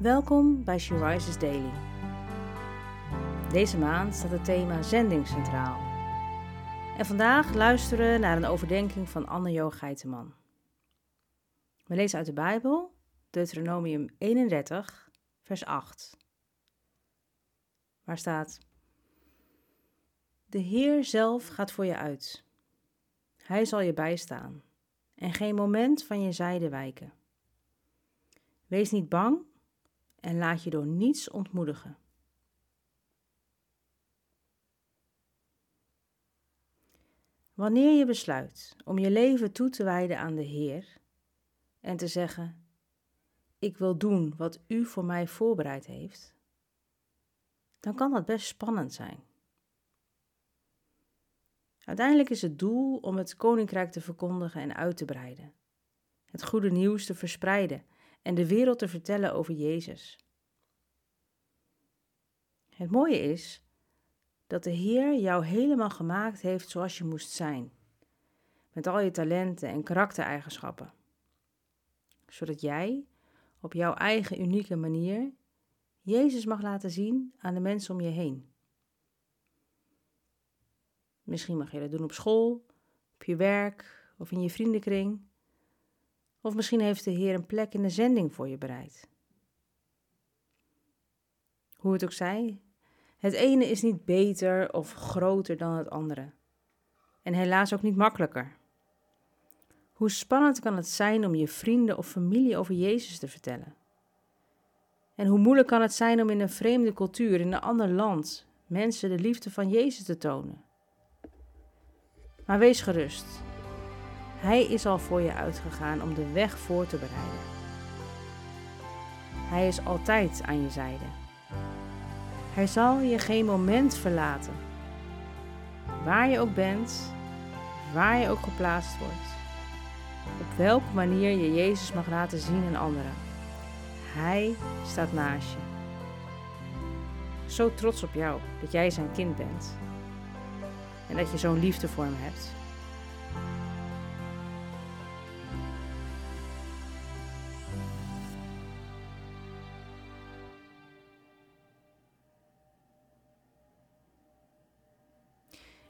Welkom bij She Rises Daily. Deze maand staat het thema zending centraal. En vandaag luisteren we naar een overdenking van Anne-Jo Geiteman. We lezen uit de Bijbel, Deuteronomium 31, vers 8. Waar staat: De Heer zelf gaat voor je uit. Hij zal je bijstaan en geen moment van je zijde wijken. Wees niet bang en laat je door niets ontmoedigen. Wanneer je besluit om je leven toe te wijden aan de Heer en te zeggen: Ik wil doen wat U voor mij voorbereid heeft, dan kan dat best spannend zijn. Uiteindelijk is het doel om het koninkrijk te verkondigen en uit te breiden, het goede nieuws te verspreiden en de wereld te vertellen over Jezus. Het mooie is dat de Heer jou helemaal gemaakt heeft zoals je moest zijn, met al je talenten en karaktereigenschappen, zodat jij op jouw eigen unieke manier Jezus mag laten zien aan de mensen om je heen. Misschien mag je dat doen op school, op je werk of in je vriendenkring. Of misschien heeft de Heer een plek in de zending voor je bereid. Hoe het ook zij, het ene is niet beter of groter dan het andere. En helaas ook niet makkelijker. Hoe spannend kan het zijn om je vrienden of familie over Jezus te vertellen? En hoe moeilijk kan het zijn om in een vreemde cultuur, in een ander land, mensen de liefde van Jezus te tonen? Maar wees gerust. Hij is al voor je uitgegaan om de weg voor te bereiden. Hij is altijd aan je zijde. Hij zal je geen moment verlaten. Waar je ook bent, waar je ook geplaatst wordt. Op welke manier je Jezus mag laten zien aan anderen. Hij staat naast je. Zo trots op jou dat jij zijn kind bent. En dat je zo'n liefde voor hem hebt.